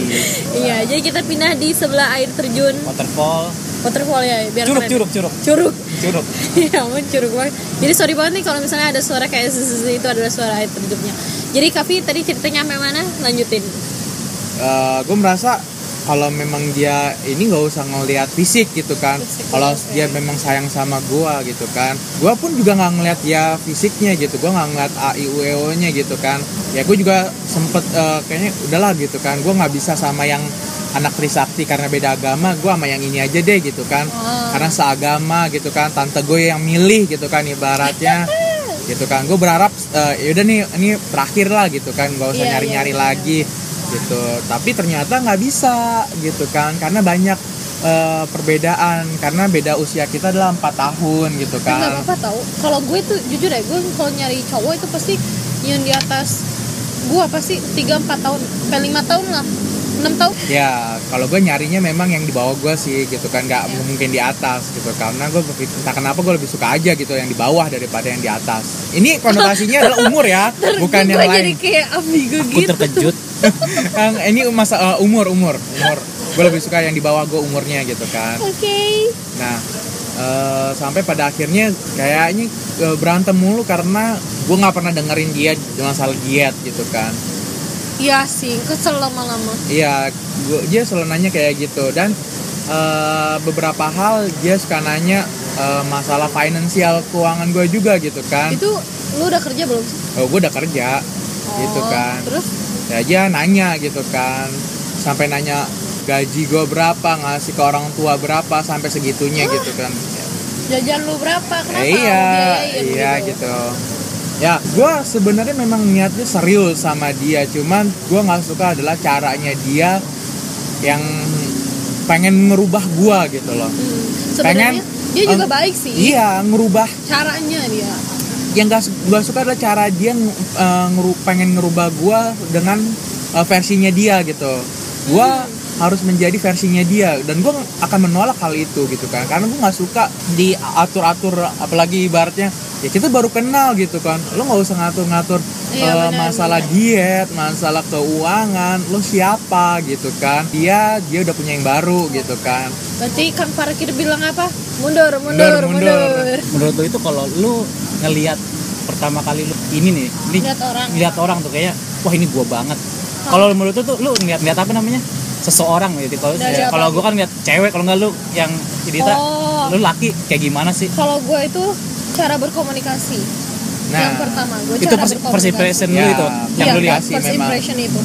Iya, jadi kita pindah di sebelah air terjun waterfall, waterfall ya, biar curug, keren. curug, curug, curug. curug. ya ampun curug banget. Jadi sorry banget nih kalau misalnya ada suara kayak zzz itu adalah suara air terjunnya. Jadi Kavi tadi ceritanya sampai mana? Lanjutin. gue merasa kalau memang dia ini nggak usah ngelihat fisik gitu kan. Kalau oke. dia memang sayang sama gua gitu kan. Gua pun juga nggak ngelihat dia fisiknya gitu. Gua nggak ngeliat a i u e o nya gitu kan. Ya gue juga sempet eh, kayaknya udahlah gitu kan. Gua nggak bisa sama yang anak Trisakti karena beda agama. Gua sama yang ini aja deh gitu kan. Oh. karena seagama gitu kan. Tante gue yang milih gitu kan ibaratnya. Gitu kan. Gue berharap eh, yaudah nih ini terakhir lah gitu kan. Gak usah Iya, nyari nyari iya, iya. lagi gitu tapi ternyata nggak bisa gitu kan karena banyak eh, perbedaan karena beda usia kita adalah empat tahun gitu Tapi nggak kan apa-apa tau. Kalau gue tuh jujur ya, gue kalau nyari cowok itu pasti yang di atas gue pasti 3 4 tahun, sampai 5 tahun lah. 6 tahun. ya kalau gue nyarinya memang yang di bawah gue sih gitu kan nggak Iya. mungkin di atas gitu karena gue berpikir entah kenapa gue lebih suka aja gitu yang di bawah daripada yang di atas ini konotasinya adalah umur ya bukan yang jadi lain kayak ambigu Aku gitu. terkejut. Kang, ini masa eh, umur umur umur. Gue lebih suka yang di bawah gue umurnya gitu kan. Oke. nah eh, sampai pada akhirnya kayaknya eh, berantem mulu karena gue nggak pernah dengerin dia masalah diet gitu kan. Iya sih, kesel lama-lama. iya gua, dia selalu nanya kayak gitu. Dan eh, beberapa hal dia suka nanya eh, masalah finansial keuangan gue juga gitu kan. Itu lu udah kerja belum sih? oh, gue udah kerja. Gitu Oh, kan. Terus ya dia nanya gitu kan sampai nanya gaji gue berapa ngasih ke orang tua berapa sampai segitunya gitu kan jajan lu berapa? Kenapa? Ya, iya biayain iya gitu ya gue sebenarnya memang niatnya serius sama dia cuman gue nggak suka adalah caranya dia yang pengen ngerubah gue gitu loh Hmm. Pengen, dia juga eh, baik sih. iya ngerubah Caranya dia. Yang gak, gua suka adalah cara dia uh, ngeru- pengen ngerubah gua dengan uh, versinya dia gitu. Gua harus menjadi versinya dia dan gua akan menolak hal itu gitu kan karena gua nggak suka diatur-atur apalagi ibaratnya ya kita baru kenal gitu kan lo nggak usah ngatur-ngatur Iya, uh, masalah benar. diet masalah keuangan lo siapa gitu kan dia dia udah punya yang baru gitu kan Berarti kan parkir bilang apa? Mundur, mundur, Mundur, mundur. mundur. Menurut lu itu kalau lu ngelihat pertama kali lu ini nih, ini Lihat orang. lihat orang tuh kayak wah ini gua banget. Kalau menurut lu tuh lu ngeliat ngeliat apa namanya? Seseorang gitu. Kalau apa? kalau gua kan ngeliat cewek, kalau nggak lu yang cerita Oh. lu laki kayak gimana sih? Kalau gue itu cara berkomunikasi. Nah, yang pertama, gue itu cara first, first impression lu Ya, itu yang Iya, lu lihat. first memang. impression itu.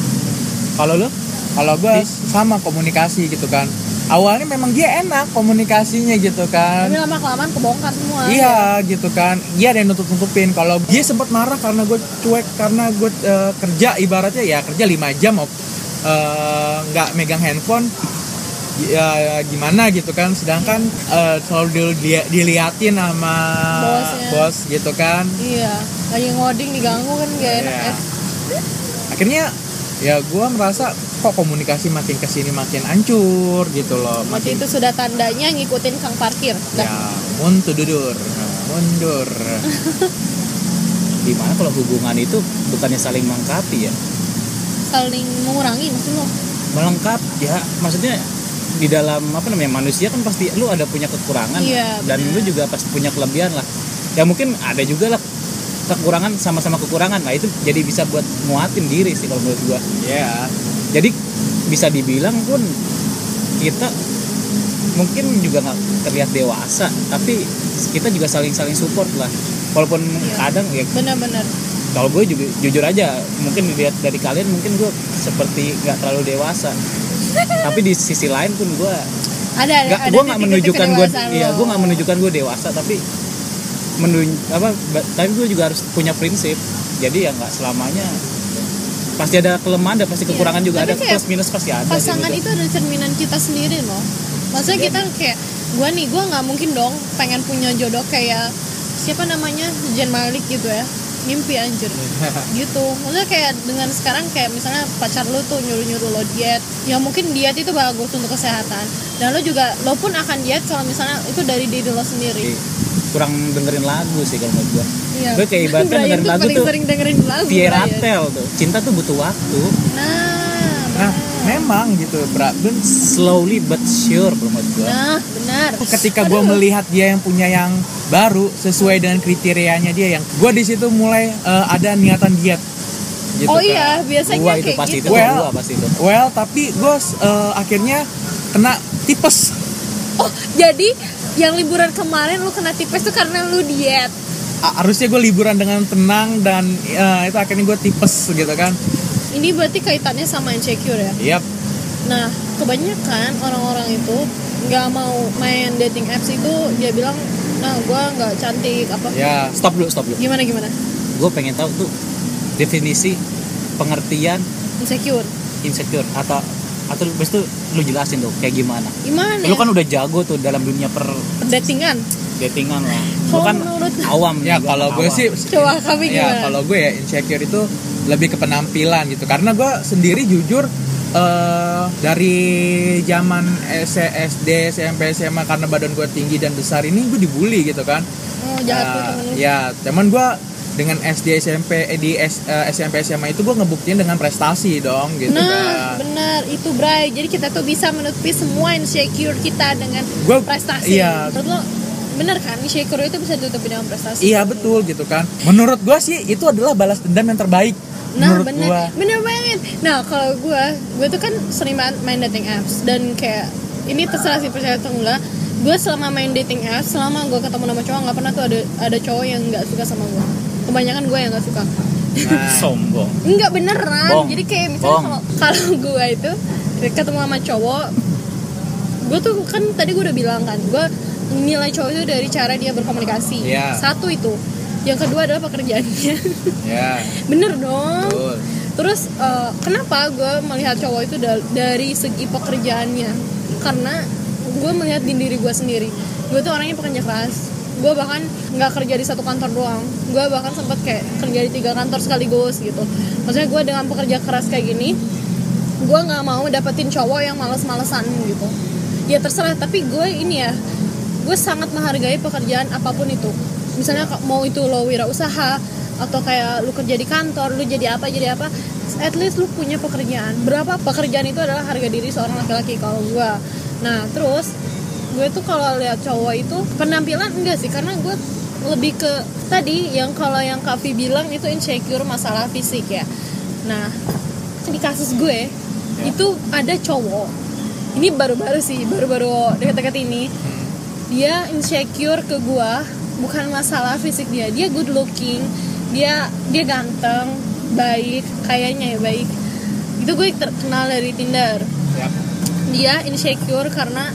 Kalau lu Kalau gue sama komunikasi gitu kan. Awalnya memang dia enak komunikasinya gitu kan. Tapi lama kelamaan kebongkar semua. Iya gitu kan. Dia ada yang nutup nutupin. Kalau dia sempat marah karena gue cuek karena gue eh, kerja ibaratnya ya kerja 5 jam eh, nggak megang handphone. Ya gimana gitu kan. Sedangkan eh, selalu dili- diliatin sama Bosnya. bos gitu kan. Iya. Lagi ngoding diganggu kan gak enak ya. akhirnya ya gue merasa kok komunikasi makin ke sini makin hancur gitu loh Berarti makin itu sudah tandanya ngikutin kang parkir. Ya mundur mundur Di mana kalau hubungan itu bukannya saling melengkapi ya? Saling mengurangi maksud lo. Melengkap ya, maksudnya di dalam apa namanya manusia kan pasti lu ada punya kekurangan Iya, dan benar. lu juga pasti punya kelebihan lah. Ya mungkin ada juga lah kekurangan sama-sama kekurangan. Nah itu jadi bisa buat muatin diri sih kalau menurut gua. ya Jadi bisa dibilang pun kita mungkin juga nggak terlihat dewasa, tapi kita juga saling-saling support lah. Walaupun Iya. kadang ya Benar-benar. Kalau gue juga jujur aja mungkin dilihat dari kalian mungkin gue seperti nggak terlalu dewasa. Tapi di sisi lain pun gue Ada ada. ada gue nggak menunjukkan gue iya gue nggak menunjukkan gue dewasa tapi menun apa tapi gue juga harus punya prinsip. Jadi ya nggak selamanya pasti ada kelemahan dan pasti Iya, kekurangan juga tapi ada plus minus pasti ada pasangan gitu. itu ada cerminan kita sendiri loh. Maksudnya kita kayak gue nih gue nggak mungkin dong pengen punya jodoh kayak siapa namanya? Jen Malik gitu ya mimpi anjir. Gitu. Maksudnya kayak dengan sekarang kayak misalnya pacar lu tuh nyuruh nyuruh lo diet ya mungkin diet itu bagus untuk kesehatan. Dan lo juga lo pun akan diet kalau misalnya itu dari diri lo sendiri. Jadi, kurang dengerin lagu sih kalau menurut gue Iya. gue kayak ibaratnya Brian dengerin lagu paling tuh sering dengerin lagu Viera Brian. Tel tuh. Cinta tuh butuh waktu. Nah nah memang gitu berat dan slowly but sure kalau menurut gue nah benar. Ketika gue melihat dia yang punya yang baru sesuai dengan kriterianya dia yang gue di situ mulai eh, ada niatan diet. Gitu oh kan. iya biasanya gua itu kayak pasti gitu. itu Well- gua pasti itu. well tapi gue eh, akhirnya kena tipes. Oh, jadi yang liburan kemarin lu kena tipes tuh karena lu diet. Harusnya gue liburan dengan tenang dan eh, itu akhirnya gue tipes gitu kan Ini berarti kaitannya sama insecure ya. yap Nah, kebanyakan orang-orang itu nggak mau main dating apps itu dia bilang, nah gua nggak cantik apa? ya stop dulu stop dulu Gimana gimana? gue pengen tahu tuh definisi pengertian Insecure. insecure atau atau habis itu lu jelasin tuh kayak gimana Gimana? lu kan udah jago tuh dalam dunia per Perdatingan. datingan lah lu kan menurut- awam ya kalau gue awam. sih Coba kami ya kalau gue ya insecure itu lebih ke penampilan gitu karena gue sendiri jujur eh dari zaman SD SMP SMA karena badan gue tinggi dan besar ini gue dibully gitu kan Oh, jahat tuh temen lu. ya teman gue dengan SD SMP eh, di S- eh, SMP SMA itu gue ngebuktiin dengan prestasi dong gitu Nah, kan benar itu Bray. Jadi kita tuh bisa menutupi semua insecure kita dengan Gua- prestasi. iya. Menurut lo bener kan insecure itu bisa ditutupi dengan prestasi? iya betul gitu kan menurut gue sih itu adalah balas dendam yang terbaik Nah menurut bener, gue bener banget. Nah kalau gue, gue tuh kan sering banget main dating apps dan kayak ini terserah sih percaya atau enggak. Gue selama main dating apps, selama gue ketemu nama cowok nggak pernah tuh ada ada cowok yang nggak suka sama gue. Kebanyakan gue yang nggak suka. nah, sombong Enggak beneran. Bohong. Jadi kayak misalnya kalau kalau gue itu ketemu sama cowok, gue tuh kan tadi gue udah bilang kan, gue nilai cowok itu dari cara dia berkomunikasi. Iya. Satu itu. Yang kedua adalah pekerjaannya. ya Bener dong. betul Terus eh, kenapa gue melihat cowok itu da- dari segi pekerjaannya? Karena gue melihat di diri gue sendiri. Gue tuh orangnya pekerja keras. Gue bahkan nggak kerja di satu kantor doang. Gue bahkan sempat kayak kerja di tiga kantor sekaligus gitu. Maksudnya gue dengan pekerja keras kayak gini, gue nggak mau dapetin cowok yang males-malesan gitu. Ya terserah. Tapi gue ini ya, gue sangat menghargai pekerjaan apa pun itu. Misalnya mau itu lo wirausaha atau kayak lu kerja di kantor, lu jadi apa jadi apa, at least lu punya pekerjaan. Berapa pekerjaan itu adalah harga diri seorang laki-laki kalau gue. Nah terus gue tuh kalau lihat cowok itu penampilan enggak sih? Karena gue lebih ke tadi yang kalau yang Kavi bilang itu insecure masalah fisik ya. Nah di kasus gue itu ada cowok. Ini baru-baru sih baru-baru dekat-dekat ini. Dia insecure ke gua bukan masalah fisik dia. Dia good looking dia dia ganteng baik kayaknya ya baik. Itu gue terkenal dari Tinder. Yap. dia insecure karena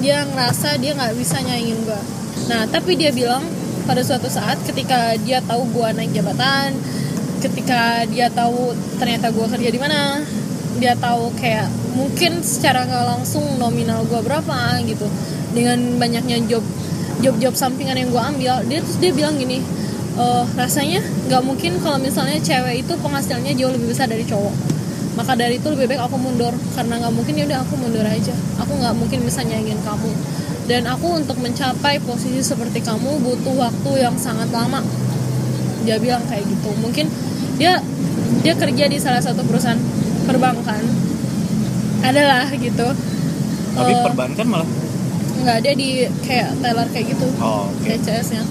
dia ngerasa dia nggak bisa nyaingin gua. Nah tapi dia bilang pada suatu saat ketika dia tahu gua naik jabatan ketika dia tahu ternyata gua kerja di mana dia tahu kayak mungkin secara nggak langsung nominal gua berapa gitu dengan banyaknya job job job sampingan yang gua ambil dia terus dia bilang gini eh, rasanya nggak mungkin kalau misalnya cewek itu penghasilannya jauh lebih besar dari cowok maka dari itu lebih baik aku mundur. Karena nggak mungkin ya udah aku mundur aja. Aku nggak mungkin bisa nyaingin kamu. Dan aku untuk mencapai posisi seperti kamu butuh waktu yang sangat lama. Dia bilang kayak gitu. Mungkin dia dia kerja di salah satu perusahaan perbankan. Adalah gitu. Tapi Eh, perbankan malah? Nggak ada di kayak teller kayak gitu. Oh, oke. kayak CS nya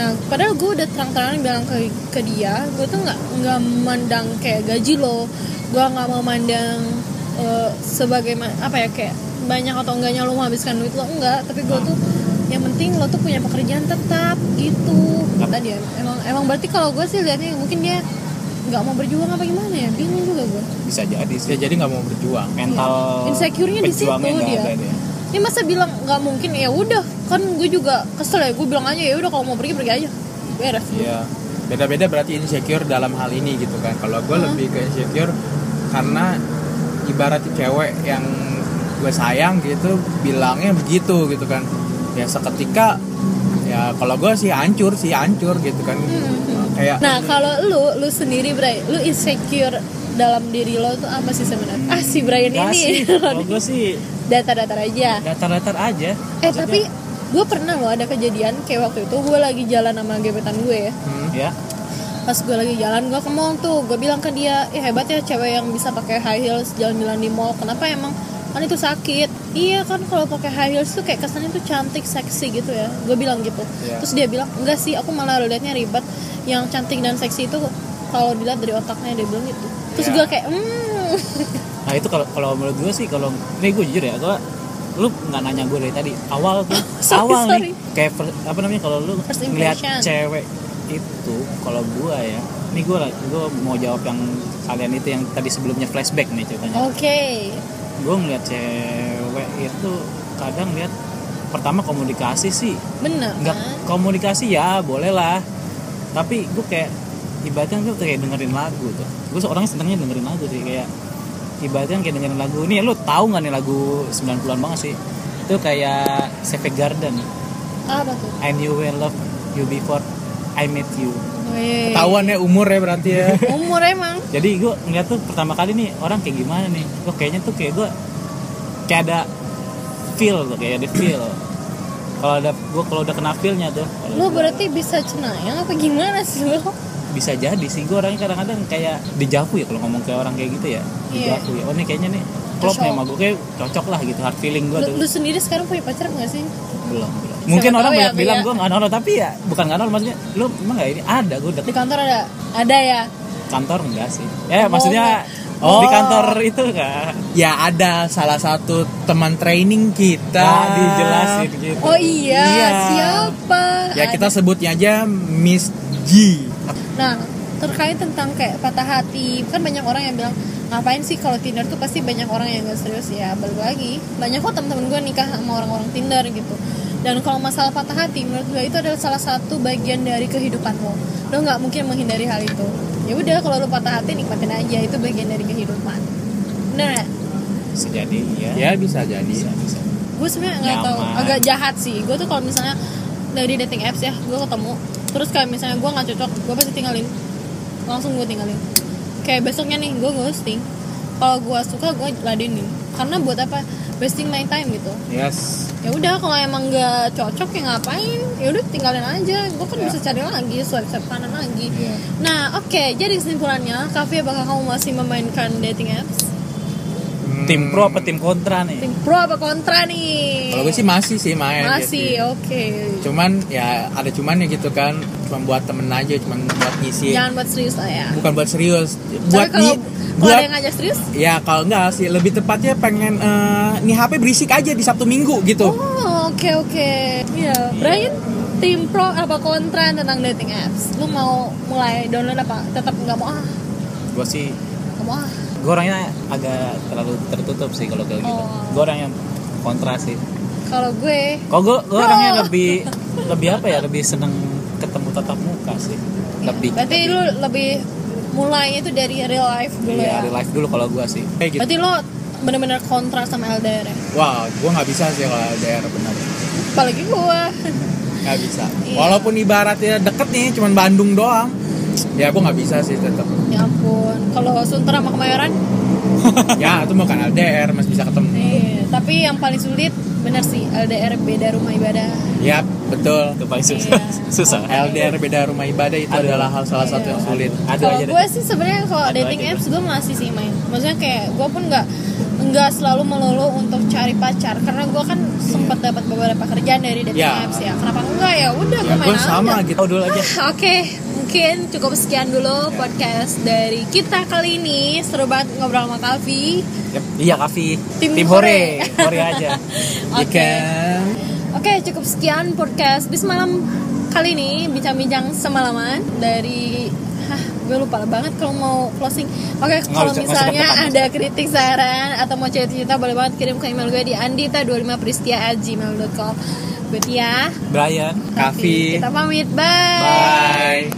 nah padahal gue udah terang-terangan bilang ke ke dia gue tuh nggak nggak memandang kayak gaji lo gue nggak memandang eh, sebagai ma- apa ya kayak banyak atau enggaknya lo menghabiskan duit lo enggak. Tapi gue tuh yang penting lo tuh punya pekerjaan tetap gitu. Kata dia emang emang berarti kalau gue sih liatnya mungkin dia nggak mau berjuang apa gimana ya? Bingung juga gue bisa jadi ya sih. jadi nggak mau berjuang. Mental Insecure-nya di situ dia. ada dia. ini masa bilang nggak mungkin ya udah. Kan gue juga kesel ya gue bilang aja ya udah kalau mau pergi pergi aja. Beres. Iya. Beda-beda berarti insecure dalam hal ini gitu kan. Kalau gue lebih ke insecure karena ibarat cewek yang gue sayang gitu bilangnya begitu gitu kan. Ya seketika ya kalau gue sih hancur sih hancur gitu kan. Kayak Nah kalau lu, lu sendiri Bray, lu insecure dalam diri lo tuh apa sih sebenarnya? Ah si Brian Nggak ini kalau gue sih datar-datar aja. datar-datar aja. Eh tapi gue pernah loh ada kejadian kayak waktu itu gue lagi jalan sama gebetan gue ya. hmm, ya Pas gue lagi jalan gue ke mall tuh, gue bilang ke dia, ya hebat ya cewek yang bisa pakai high heels jalan-jalan di mall. Kenapa emang? Kan itu sakit. Iya kan kalau pakai high heels tuh kayak kesannya tuh cantik, seksi gitu ya. Gue bilang gitu. Iya. Terus dia bilang enggak sih, aku malah liatnya ribet. Yang cantik dan seksi itu kalau dilihat dari otaknya dia bilang gitu. Terus Iya. gue kayak, hmm. Nah itu kalau kalau menurut gue sih kalau nih gue jujur ya gue lu nggak nanya gue dari tadi awal tuh Sorry, awal sorry. nih kayak per- apa namanya kalau lu ngeliat cewek itu kalau gue ya nih gue gue mau jawab yang kalian itu yang tadi sebelumnya flashback nih ceritanya. Oke. gue ngeliat cewek itu kadang lihat pertama komunikasi sih. Bener nggak kan? komunikasi ya boleh lah. Tapi gue kayak ibaratnya gue kayak dengerin lagu tuh. Gue seorang senengnya dengerin lagu sih kayak ibaratnya kayak dengerin lagu. Ini lu tahu nggak nih lagu 90-an banget sih? Itu kayak Savage Garden. Apa tuh? I knew I love you before I met you. Ketahuan ya umur ya berarti ya. Umur emang. jadi gue ngeliat tuh pertama kali nih orang kayak gimana nih? Gue kayaknya tuh kayak gue kayak ada feel tuh kayak ada feel. Kalau ada gue kalau udah kena feelnya tuh. Gua- berarti bisa cenayang apa gimana sih lu? bisa jadi sih gue orangnya kadang-kadang kayak dijavu ya kalau ngomong ke orang kayak gitu ya. Iya. dijavu ya. Oh nih kayaknya nih klop nih sama gue kayak cocok lah gitu hard feeling gue tuh. lu sendiri sekarang punya pacar nggak sih? belum belum mungkin orang ya, banyak bilang Bia. gue nggak nol tapi ya bukan nggak nol maksudnya lu emang nggak ini ada gue Di kantor ada? Ada ya? kantor enggak sih eh Oh, maksudnya enggak. di Oh. kantor itu kan Ya ada salah satu teman training kita. nah, dijelasin gitu Oh iya, Iya. siapa? Ya kita Ada. sebutnya aja Miss G. Nah, terkait tentang kayak patah hati, kan banyak orang yang bilang ngapain sih kalau Tinder tuh pasti banyak orang yang gak serius ya balik lagi banyak kok temen-temen gue nikah sama orang-orang Tinder gitu dan kalau masalah patah hati menurut gue itu adalah salah satu bagian dari kehidupan lo. Lo nggak mungkin menghindari hal itu. Ya udah kalau lo patah hati nikmatin aja. Itu bagian dari kehidupan. Bener nggak? bisa jadi ya Ya bisa jadi. bisa bisa. Gue sebenarnya nggak tahu. Agak jahat sih. Gue tuh kalau misalnya dari dating apps ya gue ketemu. Terus kayak misalnya gue nggak cocok gue pasti tinggalin. Langsung gue tinggalin. Kayak besoknya nih gue ghosting kalau gue suka gue ladenin. Karena buat apa? Wasting my time gitu. Yes. ya udah kalau emang nggak cocok ya ngapain? Ya udah tinggalin aja. Gue kan bisa cari lagi swipe swipe kanan lagi. Iya. nah oke. Jadi kesimpulannya Kavi apakah kamu masih memainkan dating apps tim pro apa tim kontra nih tim pro apa kontra nih Kalau gue sih masih sih main. masih gitu. oke Cuman ya ada cumannya gitu kan. Cuma buat temen aja, cuma buat ngisi. jangan buat serius lah ya Bukan buat serius. Tapi Buat kalau ni, kalau buat ada yang ngajak serius ya kalau enggak sih lebih tepatnya pengen eh, nih HP berisik aja di Sabtu Minggu gitu. oh oke oke iya Brian tim pro apa kontra tentang dating apps lu mau mulai download apa tetap nggak mau ah gue sih nggak mau ah gue orangnya agak terlalu tertutup sih kalau kayak gitu Oh. gue orang yang kontra sih kalau gue Kok gue, gue orangnya Oh. lebih lebih apa ya? Lebih seneng ketemu tatap muka sih. Lebih. berarti lebih- lu lebih mulainya itu dari real life dulu Iya, ya real life dulu kalau gue sih. Kayak gitu. berarti lo bener-bener kontra sama LDR ya Wah, gue nggak bisa sih kalau LDR benar. apalagi gue nggak bisa Iya. walaupun ibaratnya deket nih cuman Bandung doang ya gue nggak bisa sih tetap ya ampun kalau Sunter sama Kemayoran? Ya itu bukan LDR masih bisa ketemu. Eh, tapi yang paling sulit bener sih LDR beda rumah ibadah. Ya betul. Itu paling susah Iya. susah. LDR beda rumah ibadah itu Ada. adalah hal salah satu yang sulit. Ada kalau aja gue sih sebenarnya kalau dating aja apps gue masih sih main. Maksudnya kayak gue pun nggak nggak selalu melulu untuk cari pacar. Karena gue kan sempat dapat beberapa kerjaan dari dating Ya. apps ya. Kenapa enggak? Ya udah gue ya main gue aja. sama gitu. Oh dulu aja. Oke, mungkin cukup sekian dulu podcast dari kita kali ini. Seru banget ngobrol sama Kalvi. Yep. iya Kavi Tim tim, hore. hore aja Oke. Ikan. Oke, cukup sekian podcast bis malam kali ini bincang-bincang semalaman dari Hah, gue lupa banget kalau mau closing. Oke, Nggak kalau usah- usah misalnya deg-degan. ada kritik saran atau mau cerita-cerita boleh banget kirim ke email gue di andita25pristia@gmail.com. Gue Tia, Brian Kavi. Kita pamit, bye. bye